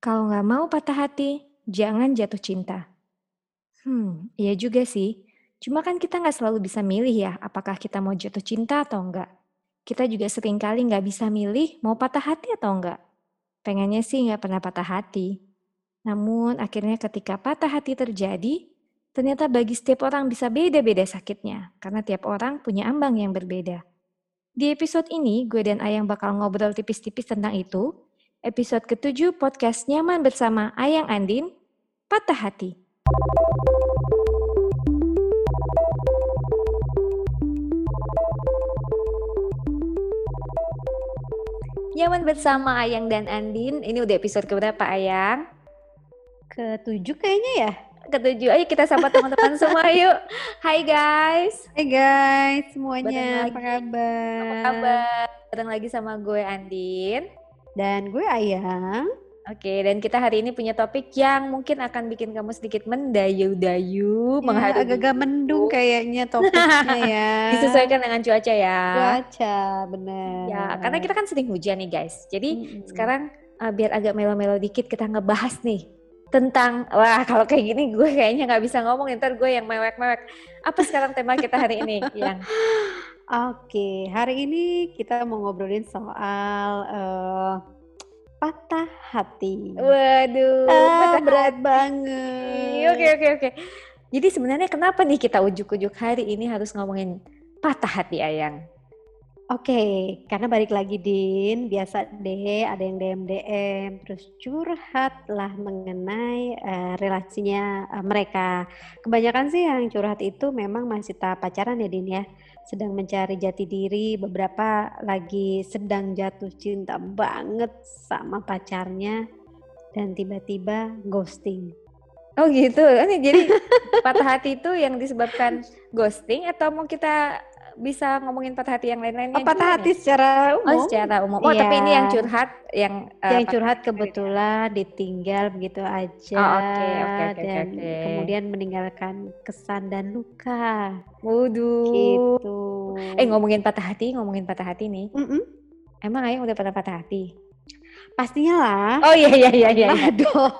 Kalau nggak mau patah hati, jangan jatuh cinta. Hmm, iya juga sih. Cuma kan kita nggak selalu bisa milih ya, apakah kita mau jatuh cinta atau enggak. Kita juga sering kali nggak bisa milih mau patah hati atau enggak. Pengennya sih nggak pernah patah hati. Namun akhirnya ketika patah hati terjadi, ternyata bagi setiap orang bisa beda-beda sakitnya, karena tiap orang punya ambang yang berbeda. Di episode ini, gue dan Ayang bakal ngobrol tipis-tipis tentang itu. Episode ketujuh podcast Nyaman Bersama Ayang Andin, Patah Hati. Nyaman bersama Ayang dan Andin. Ini udah episode keberapa Ayang? Ketujuh kayaknya ya. Ketujuh. Ayo kita sapa teman-teman semua yuk. Hai guys. Hai guys semuanya. Apa kabar? Apa kabar? Bareng lagi sama gue Andin. Dan gue Ayang. Oke, dan kita hari ini punya topik yang mungkin akan bikin kamu sedikit mendayu-dayu, Ya, mengharu agak-agak mendung kayaknya topiknya ya. disesuaikan dengan cuaca ya. Cuaca, bener. Ya, karena kita kan sering hujan nih guys. Jadi Mm-mm. sekarang uh, biar agak melo-melo dikit kita ngebahas nih tentang wah kalau kayak gini gue kayaknya nggak bisa ngomong ntar gue yang mewek-mewek. Apa sekarang tema kita hari ini? Yang Oke, hari ini kita mau ngobrolin soal eh, patah hati. waduh, Ah, patah berat hati. banget. Oke oke oke. Jadi sebenarnya kenapa nih kita ujuk-ujuk hari ini harus ngomongin patah hati Ayang? Oke, karena balik lagi Din, biasa deh ada yang DM DM terus curhat lah mengenai eh, relasinya eh, mereka. Kebanyakan sih yang curhat itu memang masih tahap pacaran ya Din ya, sedang mencari jati diri, beberapa lagi sedang jatuh cinta banget sama pacarnya dan tiba-tiba ghosting. Oh gitu. Jadi patah hati itu yang disebabkan ghosting atau mau kita bisa ngomongin patah hati yang lain-lainnya? Oh, patah juga hati nih? secara Oh umum. secara umum. Oh tapi ini Iya. yang curhat yang eh, yang patah curhat kebetulan ditinggal begitu aja Oh, oke, oke, oke, dan oke. kemudian meninggalkan kesan dan luka Waduh. gitu. Eh ngomongin patah hati, ngomongin patah hati nih. Mm-mm. Emang Ayang udah pernah patah hati? Pastinya lah. Oh iya iya iya iya. Lah dong.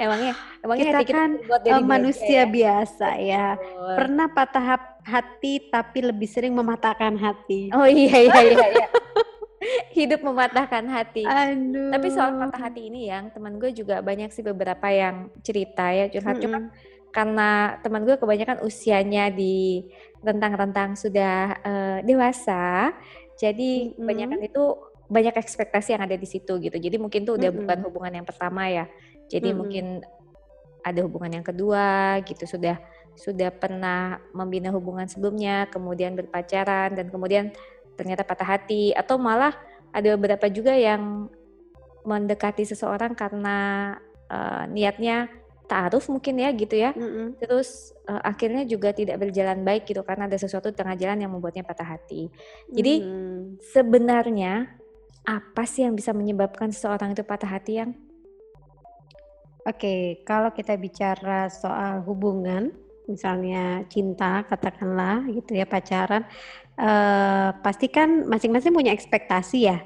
Emangnya emangnya Kita hati kita kan, dari Eh, manusia ya? biasa ya. Betul. Pernah patah hati tapi lebih sering mematahkan hati. Oh iya iya iya iya. Hidup mematahkan hati. Aduh. Tapi soal patah hati ini yang teman gue juga banyak sih beberapa yang cerita ya curhat. Cuma Mm-mm. karena teman gue kebanyakan usianya di rentang-rentang sudah eh, dewasa, jadi Mm-mm. kebanyakan itu banyak ekspektasi yang ada di situ gitu. Jadi mungkin tuh udah Mm-mm. bukan hubungan yang pertama ya. Jadi Mm-mm. mungkin ada hubungan yang kedua gitu sudah sudah pernah membina hubungan sebelumnya, kemudian berpacaran dan kemudian ternyata patah hati atau malah ada beberapa juga yang mendekati seseorang karena eh, niatnya taaruf mungkin ya gitu ya. Mm-mm. Terus eh, akhirnya juga tidak berjalan baik gitu karena ada sesuatu di tengah jalan yang membuatnya patah hati. Jadi Mm. sebenarnya apa sih yang bisa menyebabkan seseorang itu patah hati yang Oke, kalau kita bicara soal hubungan, misalnya cinta, katakanlah gitu ya pacaran, eh pasti kan masing-masing punya ekspektasi ya.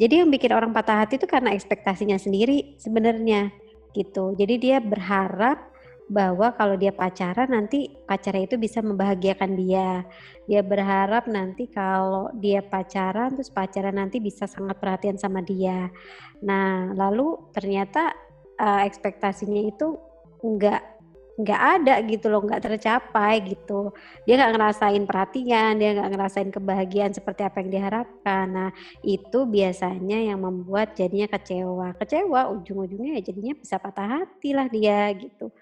Jadi yang bikin orang patah hati itu karena ekspektasinya sendiri sebenarnya gitu. Jadi dia berharap bahwa kalau dia pacaran nanti pacarnya itu bisa membahagiakan dia. Dia berharap nanti kalau dia pacaran terus pacaran nanti bisa sangat perhatian sama dia. Nah, lalu ternyata eh, ekspektasinya itu nggak nggak ada gitu loh, nggak tercapai gitu. Dia nggak ngerasain perhatian, dia nggak ngerasain kebahagiaan seperti apa yang diharapkan. Nah, itu biasanya yang membuat jadinya kecewa. Kecewa ujung-ujungnya ya jadinya bisa patah hati lah dia gitu.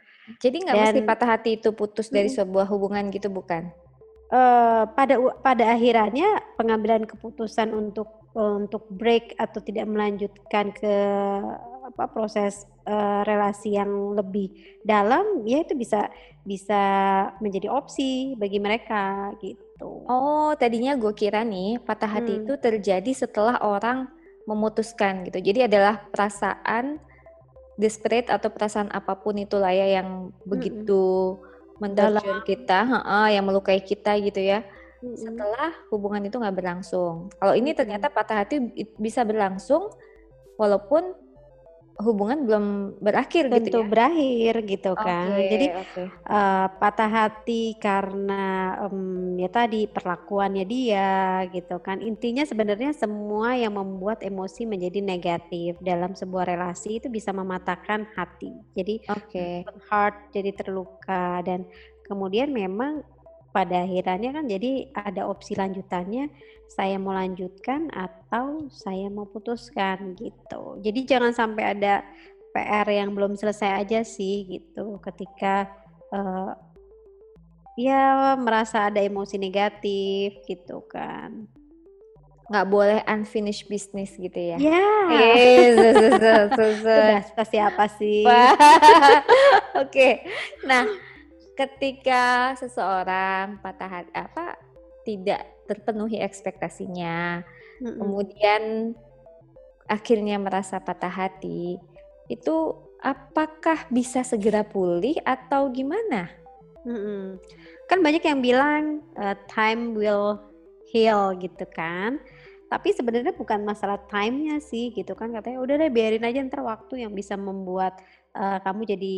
Jadi nggak mesti patah hati itu putus dari sebuah hubungan gitu bukan? eh pada pada akhirannya pengambilan keputusan untuk untuk break atau tidak melanjutkan ke apa proses eh, relasi yang lebih dalam ya itu bisa bisa menjadi opsi bagi mereka gitu. Oh, tadinya gue kira nih patah hati Hmm. itu terjadi setelah orang memutuskan gitu. Jadi adalah perasaan desperate atau perasaan apa pun itulah ya yang begitu mentorture kita, heeh, yang melukai kita gitu ya. Mm-mm. Setelah hubungan itu nggak berlangsung. Kalau ini ternyata patah hati bisa berlangsung walaupun hubungan belum berakhir gitu Tentu ya? berakhir gitu kan. Jadi, oke. eee, patah hati karena, mmm, ya tadi perlakuannya dia gitu kan. Intinya sebenarnya semua yang membuat emosi menjadi negatif dalam sebuah relasi itu bisa mematahkan hati. Jadi Oke. broken heart, jadi terluka dan kemudian memang pada akhirnya kan jadi ada opsi lanjutannya, saya mau lanjutkan atau saya mau putuskan gitu. Jadi jangan sampai ada PR yang belum selesai aja sih gitu ketika, eee, ya merasa ada emosi negatif gitu kan. Nggak boleh unfinished business gitu ya? Ya. Eee, su su su su su. Udah seperti apa sih? Oke. Nah, ketika seseorang patah hat apa, tidak terpenuhi ekspektasinya, Mhm. kemudian akhirnya merasa patah hati, itu apakah bisa segera pulih atau gimana? Mhm. Kan banyak yang bilang, eee, time will heal gitu kan. Tapi sebenarnya bukan masalah time-nya sih gitu kan, katanya, "Udah deh biarin aja entar waktu yang bisa membuat, eee, kamu jadi,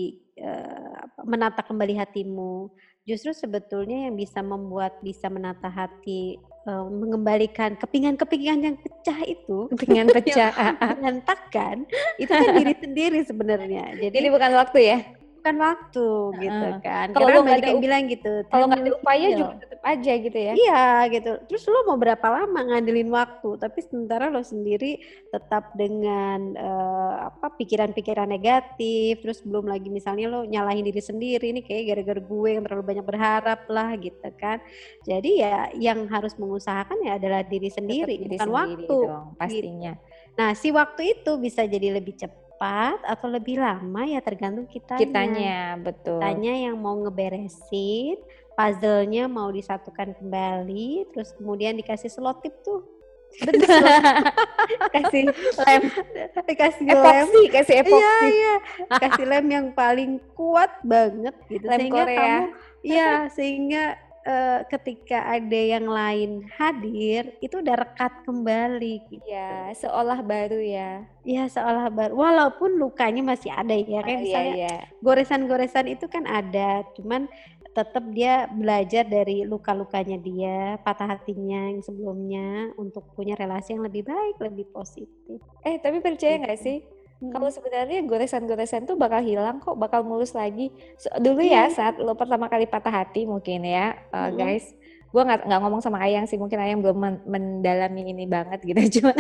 menata kembali hatimu." Justru sebetulnya yang bisa membuat bisa menata hati, eee, mengembalikan kepingan-kepingan yang pecah itu, Kepingan pecah, berantakan, itu kan diri sendiri sebenarnya. Jadi Jadi bukan waktu ya? Bukan waktu gitu Heeh. kan. Kalau Karena banyak yang bilang gitu, kalau "Time nggak ada upaya juga heal." tetep aja gitu ya? Iya gitu, terus lu mau berapa lama ngandelin waktu, tapi sementara lo sendiri tetap dengan, eee, apa, pikiran-pikiran negatif, terus belum lagi misalnya lo nyalahin diri sendiri, "Ini kayaknya gara-gara gue yang terlalu banyak berharap lah," gitu kan. Jadi ya yang harus mengusahakan ya adalah diri sendiri, diri bukan sendiri waktu, dong, gitu. pastinya. Nah, si waktu itu bisa jadi lebih cepat atau lebih lama ya tergantung kitanya. Kitanya, betul. Kitanya yang mau ngeberesin, puzzle-nya mau disatukan kembali, terus kemudian dikasih selotip tuh. Betul. Kasih lem. Dikasih lem Epoksi, kasih iya epoksi. iya, kasih lem yang paling kuat banget gitu, Lem sehingga kamu Korea. iya, sehingga, eee, ketika ada yang lain hadir, itu udah rekat kembali gitu. Iya, seolah baru ya. Iya, seolah baru walaupun lukanya masih ada ya, Oh, kayak iya misalnya iya. goresan-goresan itu kan ada, cuman tetep dia belajar dari luka-lukanya dia, patah hatinya yang sebelumnya untuk punya relasi yang lebih baik, lebih positif. Eh, tapi percaya nggak Gitu. Sih, kalau sebenarnya goresan-goresan tuh bakal hilang kok, bakal mulus lagi. Se dulu ya Iya. saat lo pertama kali patah hati mungkin ya, eee, Mhm. guys, gua nggak nggak ngomong sama Ayang sih, mungkin Ayang belum men mendalami ini banget gitu, cuma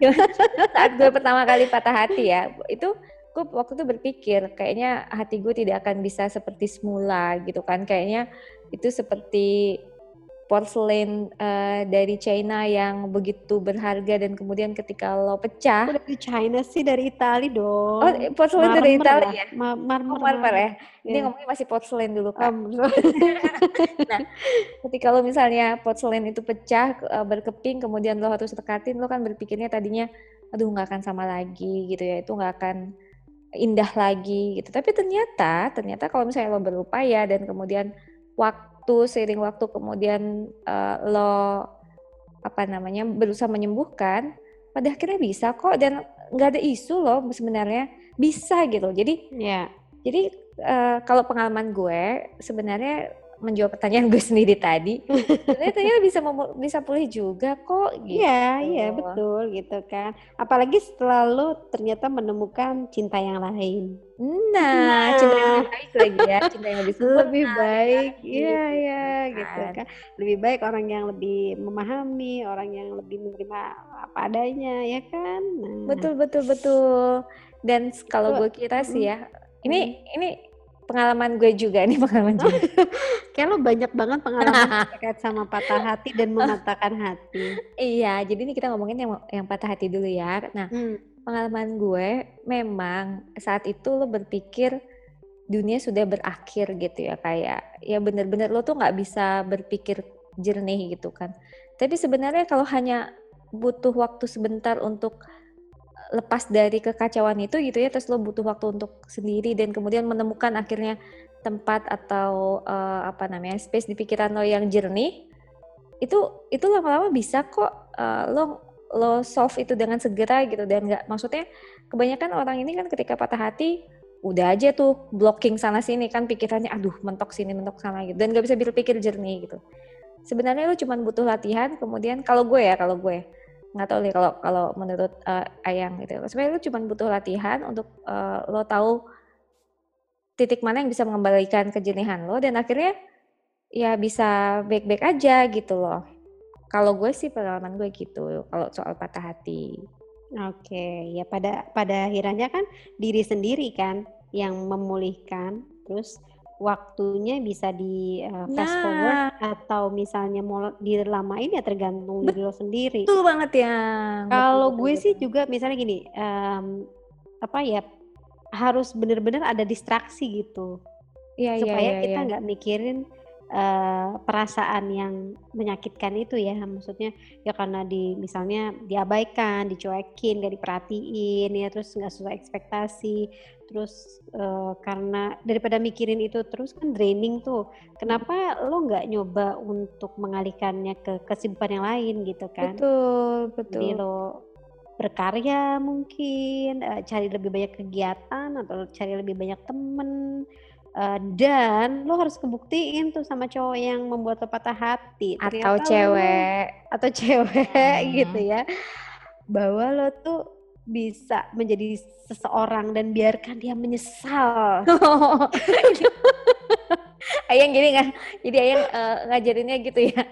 saat gue pertama kali patah hati ya, itu gue waktu itu berpikir, kayaknya hati gue tidak akan bisa seperti semula gitu kan, kayaknya itu seperti porselen, eee, dari China yang begitu berharga dan kemudian ketika lo pecah dari China sih, dari Itali Oh, dong. porselen dari Marmer Itali lah, ya? ma Oh, marmer marmer marmer, ya? Ini iya. ngomongnya masih porselen dulu, Kak. Mmm, Nah, ketika lo misalnya porselen itu pecah, eee, berkeping, kemudian lo harus rekatin, lo kan berpikirnya tadinya, "Aduh nggak akan sama lagi," gitu ya, "itu nggak akan indah lagi," gitu. Tapi ternyata ternyata kalau misalnya lo berupaya dan kemudian waktu, seiring waktu kemudian, eee, lo, apa namanya, berusaha menyembuhkan, pada akhirnya bisa kok dan nggak ada isu loh sebenarnya, bisa gitu. Jadi Iya. jadi, eee, kalau pengalaman gue, sebenarnya menjawab pertanyaan gue sendiri tadi, sebenarnya ternyata bisa bisa pulih juga kok, Iya gitu. iya, betul gitu kan. Apalagi setelah lo ternyata menemukan cinta yang lain. Nah, cinta yang Nah. lebih baik lagi ya, cinta yang lebih sempurna, Lebih lebih baik baik iya iya, gitu gitu kan. kan. Lebih baik orang yang lebih memahami, orang yang lebih menerima apa adanya, ya kan? Nah. Betul betul betul. Dan kalau gue kira sih ya, ini ini pengalaman gue juga nih, pengalaman juga. Kayak lo banyak banget pengalaman terkait sama patah hati dan mematahkan hati. Iya, jadi ini kita ngomongin yang yang patah hati dulu ya. Nah, Mmm. pengalaman gue memang saat itu lo berpikir dunia sudah berakhir gitu ya, kayak ya bener-bener lo tuh nggak bisa berpikir jernih gitu kan. Tapi sebenarnya kalau hanya butuh waktu sebentar untuk lepas dari kekacauan itu gitu ya, terus lo butuh waktu untuk sendiri dan kemudian menemukan akhirnya tempat atau, eee, apa namanya, space di pikiran lo yang jernih, itu itu lama-lama bisa kok, eee, lo lo solve itu dengan segera gitu. Dan nggak maksudnya kebanyakan orang ini kan ketika patah hati udah aja tuh blocking sana sini kan pikirannya aduh mentok sini mentok sana gitu. Dan nggak bisa berpikir jernih gitu. Sebenarnya lo cuma butuh latihan kemudian kalau gue ya kalau gue nggak tahu nih kalau kalau menurut uh, Ayang gitu sebenarnya lo cuma butuh latihan untuk uh, lo tahu titik mana yang bisa mengembalikan kejernihan lo dan akhirnya ya bisa baik-baik aja gitu loh kalau gue sih pengalaman gue gitu, kalau soal patah hati. Oke, ya pada pada akhirnya kan diri sendiri kan yang memulihkan, terus waktunya bisa di uh, fast nah. forward atau misalnya mau dilamain ya tergantung diri lo sendiri. Betul banget ya. Kalau gue betul. sih juga misalnya gini, um, apa ya harus benar-benar ada distraksi gitu, ya, supaya ya, ya, kita nggak ya. mikirin uh, perasaan yang menyakitkan itu ya. Maksudnya ya karena di misalnya diabaikan dicuekin gak diperhatiin ya terus nggak sesuai ekspektasi. Terus uh, karena daripada mikirin itu terus kan draining tuh. Kenapa lo nggak nyoba untuk mengalihkannya ke kesibukan yang lain gitu kan? Betul betul. jadi lo berkarya mungkin uh, cari lebih banyak kegiatan atau cari lebih banyak temen Uh, dan lo harus kebuktiin tuh sama cowok yang membuat lo patah hati atau cewek lo, atau cewek hmm. gitu ya bahwa lo tuh bisa menjadi seseorang dan biarkan dia menyesal. ayang gini nggak? Jadi ayang uh, ngajarinnya gitu ya?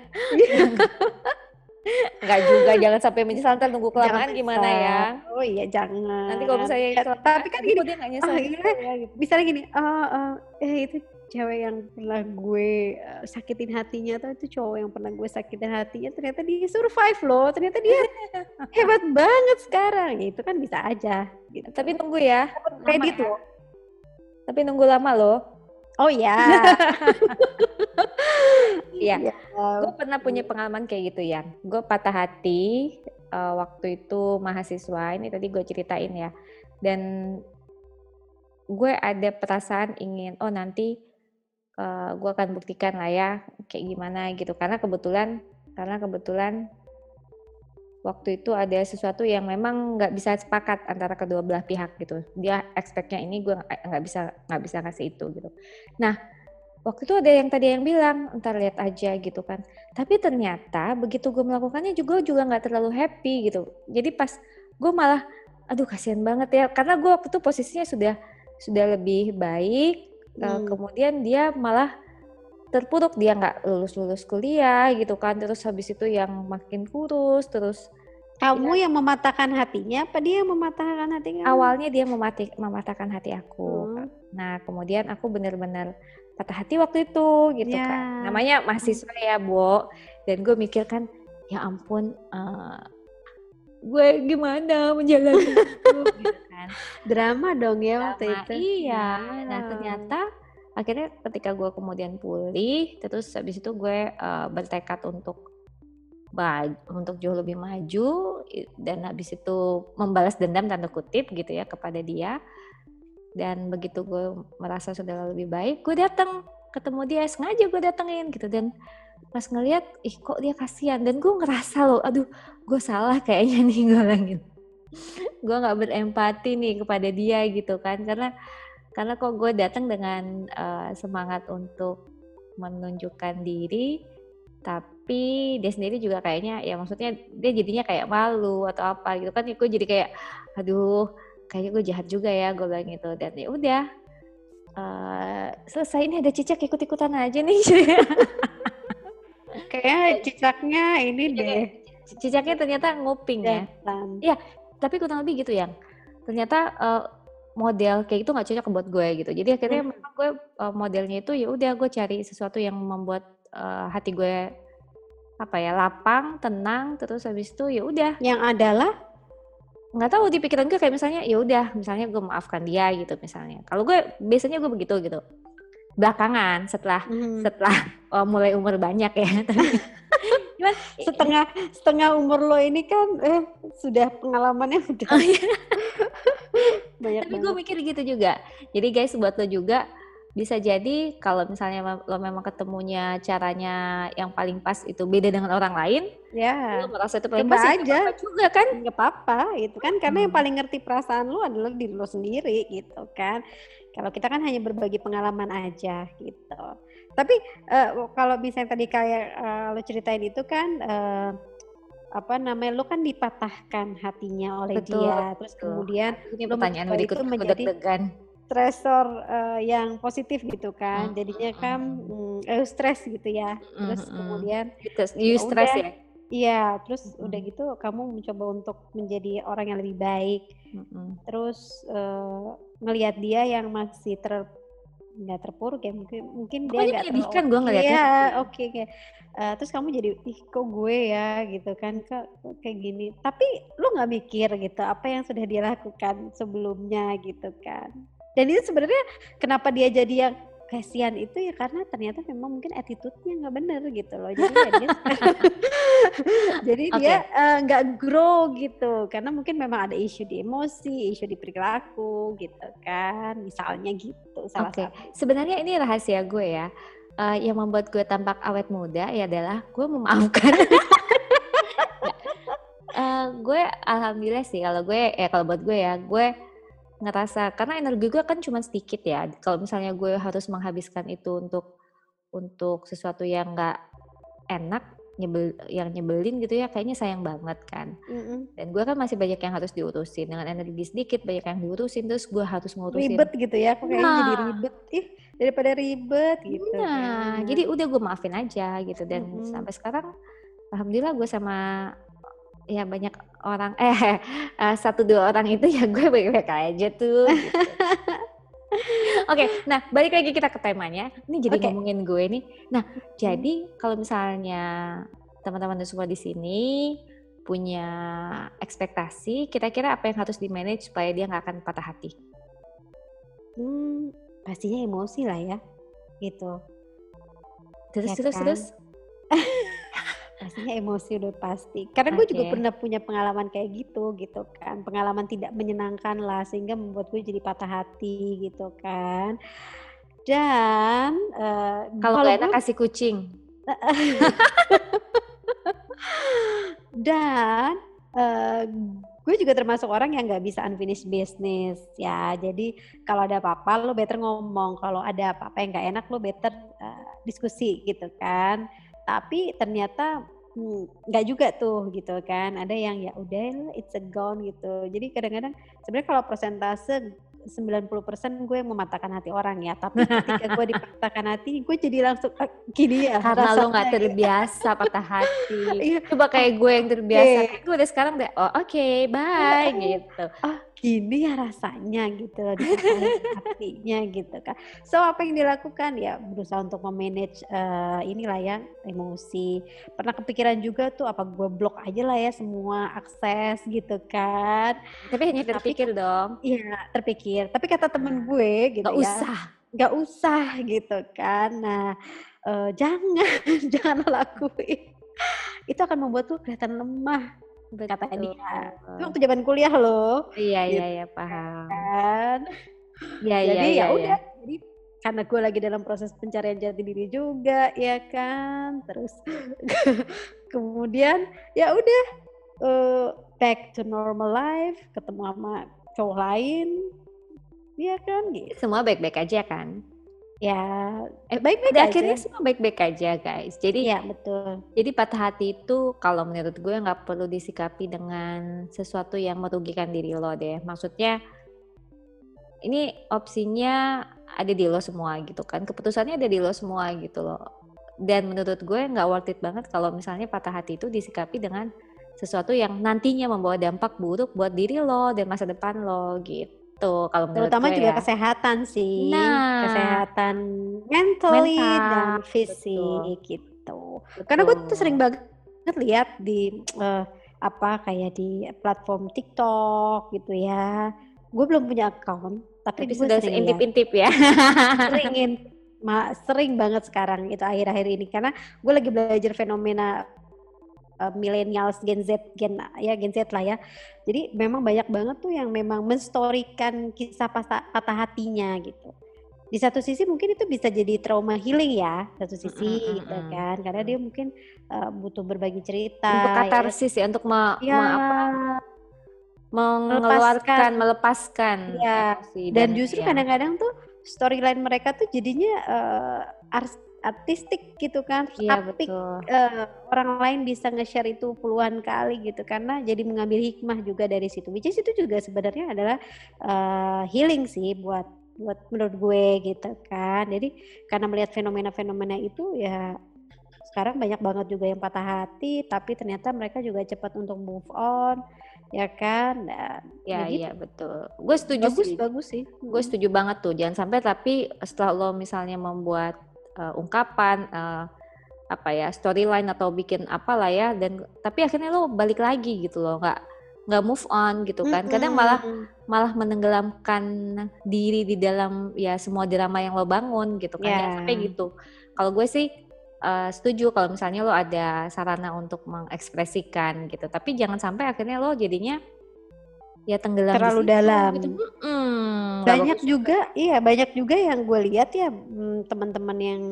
Enggak juga, jangan sampai menyesal ntar nunggu kelamaan gimana ya? Oh iya jangan. Nanti kalau misalnya ya, tapi kan gini, dia gak nyesel oh, gitu ya, gitu. Misalnya gini, oh, oh, eh itu cewek yang pernah gue uh, sakitin hatinya atau itu cowok yang pernah gue sakitin hatinya ternyata dia survive loh, ternyata dia hebat banget sekarang. Itu kan bisa aja. Gitu. Tapi tunggu ya. Kredit ya. loh. Tapi nunggu lama loh. Oh ya. Iya. Ya. Gue pernah punya pengalaman kayak gitu ya. Gue patah hati uh, waktu itu mahasiswa. Ini tadi gue ceritain ya. Dan gue ada perasaan ingin, oh nanti uh, gue akan buktikan lah ya kayak gimana gitu. Karena kebetulan, karena kebetulan waktu itu ada sesuatu yang memang nggak bisa sepakat antara kedua belah pihak gitu. Dia expectnya ini gue nggak bisa nggak bisa kasih itu gitu. Nah waktu itu ada yang tadi yang bilang entar lihat aja gitu kan tapi ternyata begitu gue melakukannya juga juga nggak terlalu happy gitu jadi pas gue malah aduh kasihan banget ya karena gue waktu itu posisinya sudah sudah lebih baik eh, hmm. kemudian dia malah terpuruk dia nggak lulus lulus kuliah gitu kan. Terus habis itu yang makin kurus terus kamu ya, yang mematahkan hatinya apa dia yang mematahkan hati kamu? Awalnya dia memati, mematahkan hati aku. Hmm. Nah, kemudian aku benar-benar patah hati waktu itu gitu yeah. kan namanya mahasiswa ya Bo. Dan gue mikir kan ya ampun uh, gue gimana menjalani itu gitu kan. Drama dong ya drama, waktu itu. iya. Nah ternyata akhirnya ketika gue kemudian pulih terus habis itu gue uh, bertekad untuk untuk jauh lebih maju dan habis itu membalas dendam tanda kutip gitu ya kepada dia. Dan begitu gue merasa sudah lebih baik gue datang ketemu dia sengaja gue datengin gitu. Dan pas ngeliat ih kok dia kasihan? Dan gue ngerasa loh aduh gue salah kayaknya nih gue langit gue nggak berempati nih kepada dia gitu kan. Karena karena kok gue datang dengan uh, semangat untuk menunjukkan diri tapi dia sendiri juga kayaknya ya maksudnya dia jadinya kayak malu atau apa gitu kan. Gue jadi kayak aduh kayaknya gue jahat juga ya gue bilang gitu. Dan ya udah uh, selesai. Ini ada cicak ikut ikutan aja nih. Kayak cicaknya ini deh. cicaknya ternyata nguping ya. Iya tapi kurang lebih gitu yang. Ternyata uh, model kayak itu nggak cocok buat gue gitu jadi akhirnya hmm. memang gue uh, modelnya itu ya udah gue cari sesuatu yang membuat uh, hati gue apa ya lapang tenang terus habis itu ya udah yang adalah nggak tahu di pikiran gue kayak misalnya ya udah misalnya gue maafkan dia gitu misalnya kalau gue biasanya gue begitu gitu belakangan setelah hmm. setelah oh, mulai umur banyak ya cuman setengah setengah umur lo ini kan eh sudah pengalamannya udah oh, iya. banyak tapi gue mikir gitu juga. Jadi guys buat lo juga bisa jadi kalau misalnya lo memang ketemunya caranya yang paling pas itu beda dengan orang lain, ya. lo merasa itu paling coba pas ya aja apa juga kan? nggak apa-apa itu kan? Karena yang Hmm. paling ngerti perasaan lu adalah diri lo sendiri gitu kan? Kalau kita kan hanya berbagi pengalaman aja gitu. Tapi eh, kalau misalnya tadi kayak eh, lo ceritain itu kan eh, apa namanya lo kan dipatahkan hatinya oleh Betul, dia terus betul. kemudian Ini lo pertanyaan berikut itu menjadi stresor eh, yang positif gitu kan Hmm, jadinya kan mm, eh, stres gitu ya Mm, terus mm. kemudian Gitu, you ya stress udah ya? iya terus Mm, udah gitu kamu mencoba untuk menjadi orang yang lebih baik mm, mm. terus eh, ngelihat dia yang masih ter nggak terpuruk ya mungkin mungkin dia Pokoknya nggak menyedihkan terlalu gue ngeliatnya iya ya. oke kayak eh, terus kamu jadi ih kok gue ya? Gitu kan kok kok kayak gini? Tapi lu nggak mikir gitu apa yang sudah dia lakukan sebelumnya gitu kan. Dan itu sebenarnya kenapa dia jadi yang kasihan itu ya karena ternyata memang mungkin attitude-nya nggak bener gitu loh jadi ya dia jadi Oke. dia eh, grow gitu karena mungkin memang ada isu di emosi isu di perilaku gitu kan misalnya gitu salah Oke, satu sebenarnya ini rahasia gue ya. Eh, yang membuat gue tampak awet muda ya adalah gue memaafkan. Eh, gue alhamdulillah sih kalau gue ya kalau buat gue ya gue ngerasa karena energi gue kan cuma sedikit ya. Kalau misalnya gue harus menghabiskan itu untuk untuk sesuatu yang nggak enak, nyebel yang nyebelin gitu ya, kayaknya sayang banget kan. Mm-mm. Dan gue kan masih banyak yang harus diurusin dengan energi sedikit banyak yang diurusin terus gue harus ngurusin ribet gitu ya kok kayaknya jadi Nah. ribet ih daripada ribet gitu Nah, kan. jadi udah gue maafin aja gitu dan Mm-mm. sampai sekarang alhamdulillah gue sama ya banyak orang eh eh, satu dua orang itu ya gue baik-baik aja tuh. gitu. Oke, nah balik lagi kita ke temanya. Ini jadi Oke. ngomongin gue nih. Nah, jadi kalau misalnya teman-teman semua di sini punya ekspektasi, kira-kira apa yang harus di manage supaya dia nggak akan patah hati? Hmm, pastinya emosi lah ya gitu Terus Ya terus kan? terus. pastinya emosi udah pasti. Karena gue juga pernah punya pengalaman kayak gitu gitu kan. Pengalaman tidak menyenangkan lah sehingga membuat gue jadi patah hati gitu kan. Dan eh, Kalau enak gue kasih kucing. dan eh, gue juga termasuk orang yang nggak bisa unfinished business ya. Jadi kalau ada apa-apa lo better ngomong. Kalau ada apa-apa yang nggak enak lo better eh, diskusi gitu kan. Tapi ternyata hmm, juga tuh gitu kan. Ada yang ya udah it's a gone gitu. Jadi kadang-kadang sebenarnya kalau persentase 90% gue yang mematahkan hati orang ya tapi ketika gue dipatahkan hati gue jadi langsung "Ah, gini ya Karena lo nggak gitu." terbiasa patah hati. Iya. Coba kayak gue yang terbiasa. Oke. Kan gue udah sekarang udah, oh oke, bye gitu. oh gini ya rasanya gitu loh hatinya gitu kan so apa yang dilakukan ya berusaha untuk memanage eh, inilah ya emosi pernah kepikiran juga tuh apa gue blok aja lah ya semua akses gitu kan Tapi hanya Tapi terpikir dong. iya terpikir tapi kata temen gue gitu Gak ya usah. nggak usah gitu kan nah eh, jangan jangan lakuin itu akan membuat lo kelihatan lemah kata Betul. dia itu waktu zaman kuliah loh Iya, gitu iya, iya, paham. kan Iya, iya, jadi iya. ya iya. udah jadi karena gue lagi dalam proses pencarian jati diri juga ya kan terus kemudian ya udah eh, back to normal life ketemu sama cowok lain ya kan gitu Semua baik-baik aja kan? ya Eh, baik-baik aja akhirnya semua baik-baik aja guys. Jadi iya betul Jadi patah hati itu kalau menurut gue nggak perlu disikapi dengan sesuatu yang merugikan diri lo deh. Maksudnya ini opsinya ada di lo semua gitu kan. Keputusannya ada di lo semua gitu loh. Dan menurut gue nggak worth it banget kalau misalnya patah hati itu disikapi dengan sesuatu yang nantinya membawa dampak buruk buat diri lo dan masa depan lo gitu. Kalau menurut terutama gue juga ya. kesehatan sih Nah. kesehatan mentally dan Mental, fisik gitu Karena gue tuh Betul. sering banget lihat di eh, apa kayak di platform TikTok gitu ya. Gue belum punya account, tapi, tapi sudah seintip-intip ya. Sering in- ma- sering banget sekarang itu akhir-akhir ini karena gue lagi belajar fenomena eh, millennials Gen Z Gen ya Gen Z lah ya. Jadi memang banyak banget tuh yang memang menstorikan kisah patah, patah hatinya gitu. di satu sisi mungkin itu bisa jadi trauma healing ya satu sisi gitu kan karena dia mungkin uh, butuh berbagi cerita Untuk ya kan? katarsis ya, untuk me- ya, me- apa, mengeluarkan, melepaskan ya emosi dan justru ya. kadang-kadang tuh storyline mereka tuh jadinya uh, artistik gitu kan terus Iya apik uh, orang lain bisa nge-share itu puluhan kali gitu karena jadi mengambil hikmah juga dari situ which is itu juga sebenarnya adalah uh, healing sih buat buat menurut gue gitu kan jadi karena melihat fenomena-fenomena itu ya sekarang banyak banget juga yang patah hati tapi ternyata mereka juga cepat untuk move on ya kan dan Ya ya gitu. iya betul. Gue setuju bagus sih. bagus sih Gue Mm. setuju banget tuh. Jangan sampai tapi setelah lo misalnya membuat uh, ungkapan uh, apa ya storyline atau bikin apalah ya dan tapi akhirnya lo balik lagi gitu loh nggak nggak move on gitu kan kadang malah malah menenggelamkan diri di dalam ya semua drama yang lo bangun gitu kan Ya. jangan sampai gitu kalau gue sih uh, setuju kalau misalnya lo ada sarana untuk mengekspresikan gitu tapi jangan sampai akhirnya lo jadinya ya tenggelam di Terlalu situ dalam. gitu. Mm-mm, nggak banyak bagus juga iya banyak juga yang gue lihat ya mm, teman-teman yang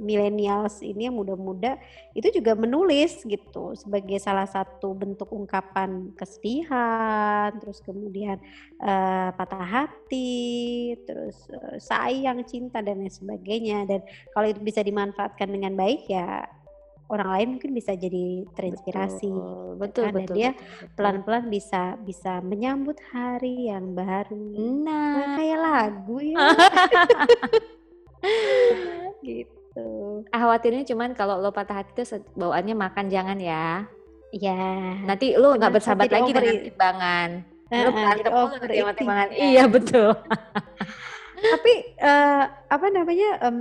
millennials ini yang muda-muda itu juga menulis gitu sebagai salah satu bentuk ungkapan kesedihan terus kemudian eh, patah hati terus eh, sayang cinta dan lain sebagainya. Dan kalau itu bisa dimanfaatkan dengan baik ya orang lain mungkin bisa jadi terinspirasi betul betul kan, dan betul, dia betul, betul. pelan-pelan bisa bisa menyambut hari yang baru Nah, kayak lagu ya. gitu. khawatirnya cuman kalau lo patah hati tuh se- bawaannya makan jangan ya Ya. nanti lo nggak bersahabat lagi dengan timbangan lo Heeh, berantem overeating timbangan ya. iya betul Tapi eh, apa namanya? em,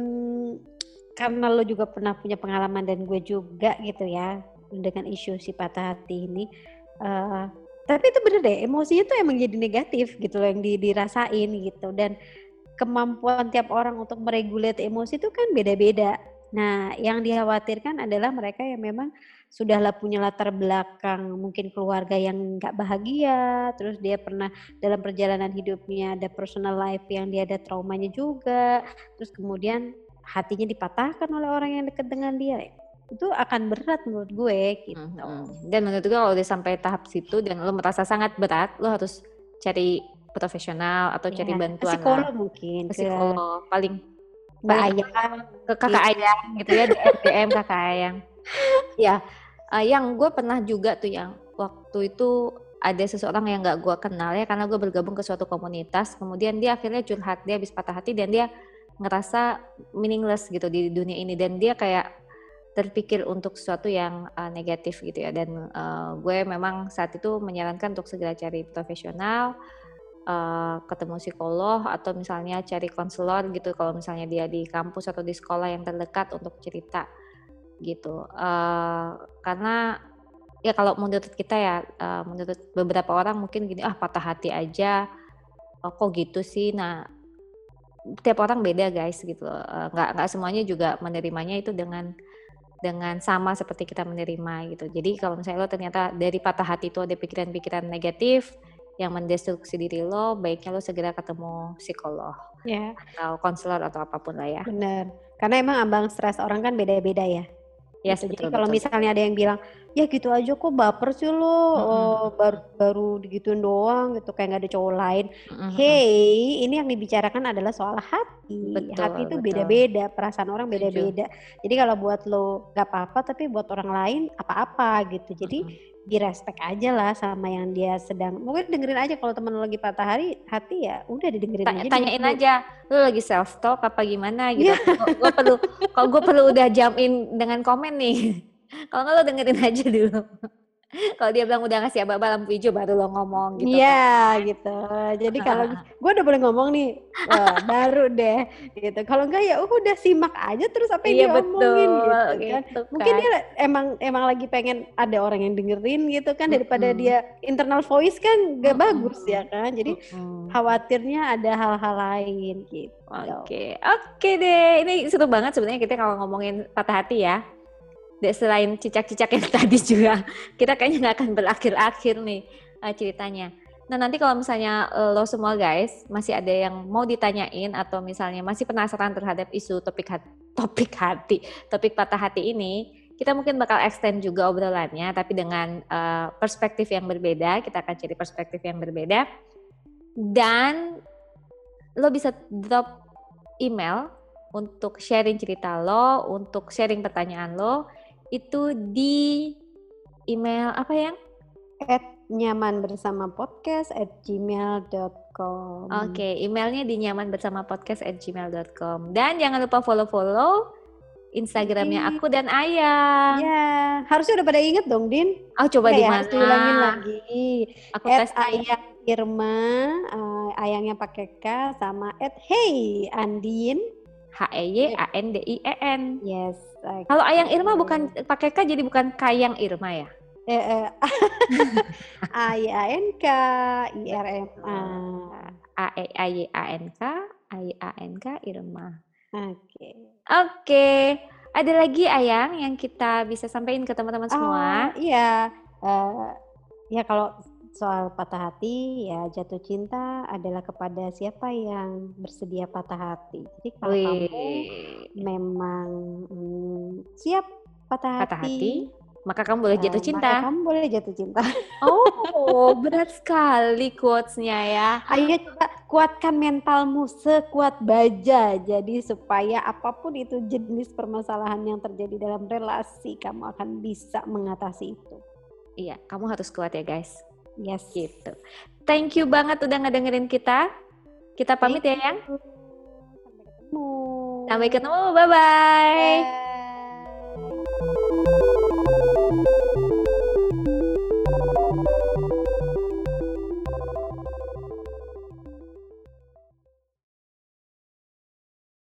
karena lo juga pernah punya pengalaman dan gue juga gitu ya dengan isu si patah hati ini. eh, tapi itu bener deh, emosinya tuh emang jadi negatif gitu loh yang di- dirasain gitu dan kemampuan tiap orang untuk meregulate emosi itu kan beda-beda. Nah, yang dikhawatirkan adalah mereka yang memang sudahlah punya latar belakang mungkin keluarga yang nggak bahagia, terus dia pernah dalam perjalanan hidupnya ada personal life yang dia ada traumanya juga, terus kemudian hatinya dipatahkan oleh orang yang dekat dengan dia, itu akan berat menurut gue gitu. Mhm. dan menurut gue kalau udah sampai tahap situ dan lo merasa sangat berat lo harus cari profesional atau cari Ya, bantuan psikolog lah. mungkin ke ke psikolog paling Mbak Ayah. ke kakak ayang gitu ya DM kakak ayang ya eh, yang gue pernah juga tuh yang waktu itu ada seseorang yang nggak gue kenal ya karena gue bergabung ke suatu komunitas kemudian dia akhirnya curhat dia habis patah hati dan dia ngerasa meaningless gitu di dunia ini. Dan dia kayak terpikir untuk sesuatu yang uh, negatif gitu ya. Dan uh, gue memang saat itu menyarankan untuk segera cari profesional uh, ketemu psikolog atau misalnya cari konselor gitu. Kalau misalnya dia di kampus atau di sekolah yang terdekat untuk cerita gitu. Uh, karena ya kalau menurut kita ya uh, menurut beberapa orang mungkin gini ah patah hati aja. Oh, kok gitu sih? Nah tiap orang beda guys gitu loh. Eh, nggak nggak semuanya juga menerimanya itu dengan dengan sama seperti kita menerima gitu jadi kalau misalnya lo ternyata dari patah hati itu ada pikiran-pikiran negatif yang mendestruksi diri lo baiknya lo segera ketemu psikolog Ya, atau konselor atau apa pun lah ya benar. Karena emang ambang stres orang kan beda-beda ya. Yes, gitu. Jadi betul, kalau betul, misalnya ada yang bilang, ya gitu aja kok baper sih lo, Mm-mm. oh, baru baru digituin doang gitu kayak nggak ada cowok lain. Mm-mm. Hey, ini yang dibicarakan adalah soal hati. Betul, hati itu beda-beda, perasaan orang beda-beda. Jadi kalau buat lo gak apa-apa, tapi buat orang lain apa-apa gitu. Jadi di respect aja lah sama yang dia sedang. Mungkin dengerin aja kalau temen lo lagi patah hari, hati ya udah didengerin Ta- aja. tanyain dulu. aja lu lagi self talk apa gimana gitu Iya. gue perlu kalau gue perlu udah jump in dengan komen nih kalau nggak lo dengerin aja dulu kalau dia bilang udah ngasih ababa lampu hijau baru lo ngomong gitu kan. Iya gitu. Jadi kalau gue udah boleh ngomong nih, baru deh gitu. Kalau enggak ya udah simak aja terus apa iya yang diomongin betul gitu kan. gitu Mungkin kan. dia emang emang lagi pengen ada orang yang dengerin gitu kan daripada Mm-mm. dia internal voice kan gak Mm-mm. bagus ya kan. Jadi Mm-mm. khawatirnya ada hal-hal lain gitu. Oke, oke deh. Ini seru banget sebenarnya kita kalau ngomongin patah hati ya. Selain cicak-cicak yang tadi juga, kita kayaknya nggak akan berakhir-akhir nih eh, ceritanya. Nah nanti kalau misalnya uh, lo semua guys masih ada yang mau ditanyain atau misalnya masih penasaran terhadap isu topik hati, topik hati, topik patah hati ini, kita mungkin bakal extend juga obrolannya, tapi dengan uh, perspektif yang berbeda. Kita akan cari perspektif yang berbeda. Dan lo bisa drop email untuk sharing cerita lo, untuk sharing pertanyaan lo, itu di email apa yang? At nyaman bersama podcast at gmail.com Oke, okay, emailnya di nyaman bersama podcast at gmail.com Dan jangan lupa follow-follow Instagramnya aku dan Ayah. Ya, harusnya udah pada inget dong, Din. Oh, coba di mana? Ya, lagi. Aku at tes Ayah Irma, uh, ayangnya pakai K sama at Hey Andin. H E Y A N D I E N. Yes. Okay. Kalau Ayang Irma bukan pakai K jadi bukan Kayang Irma ya? eh, eh. A Y A N K I R M A A E A Y A N K A Y A N K Irma. Oke. Okay. Oke. Okay. Ada lagi Ayang yang kita bisa sampaikan ke teman-teman semua? Oh, iya. Uh, ya kalau soal patah hati ya jatuh cinta adalah kepada siapa yang bersedia patah hati. Jadi kalau Wih. kamu memang hmm, siap patah, patah hati, hati maka kamu boleh jatuh cinta. Maka kamu boleh jatuh cinta. Oh, berat sekali quotes-nya ya. Ayo coba kuatkan mentalmu sekuat baja. Jadi supaya apa pun itu jenis permasalahan yang terjadi dalam relasi, kamu akan bisa mengatasi itu. Iya, kamu harus kuat ya guys. Yes. Gitu. Thank you banget udah ngedengerin kita. Kita pamit Thank ya, Yang. Sampai ketemu. Sampai ketemu. Bye-bye.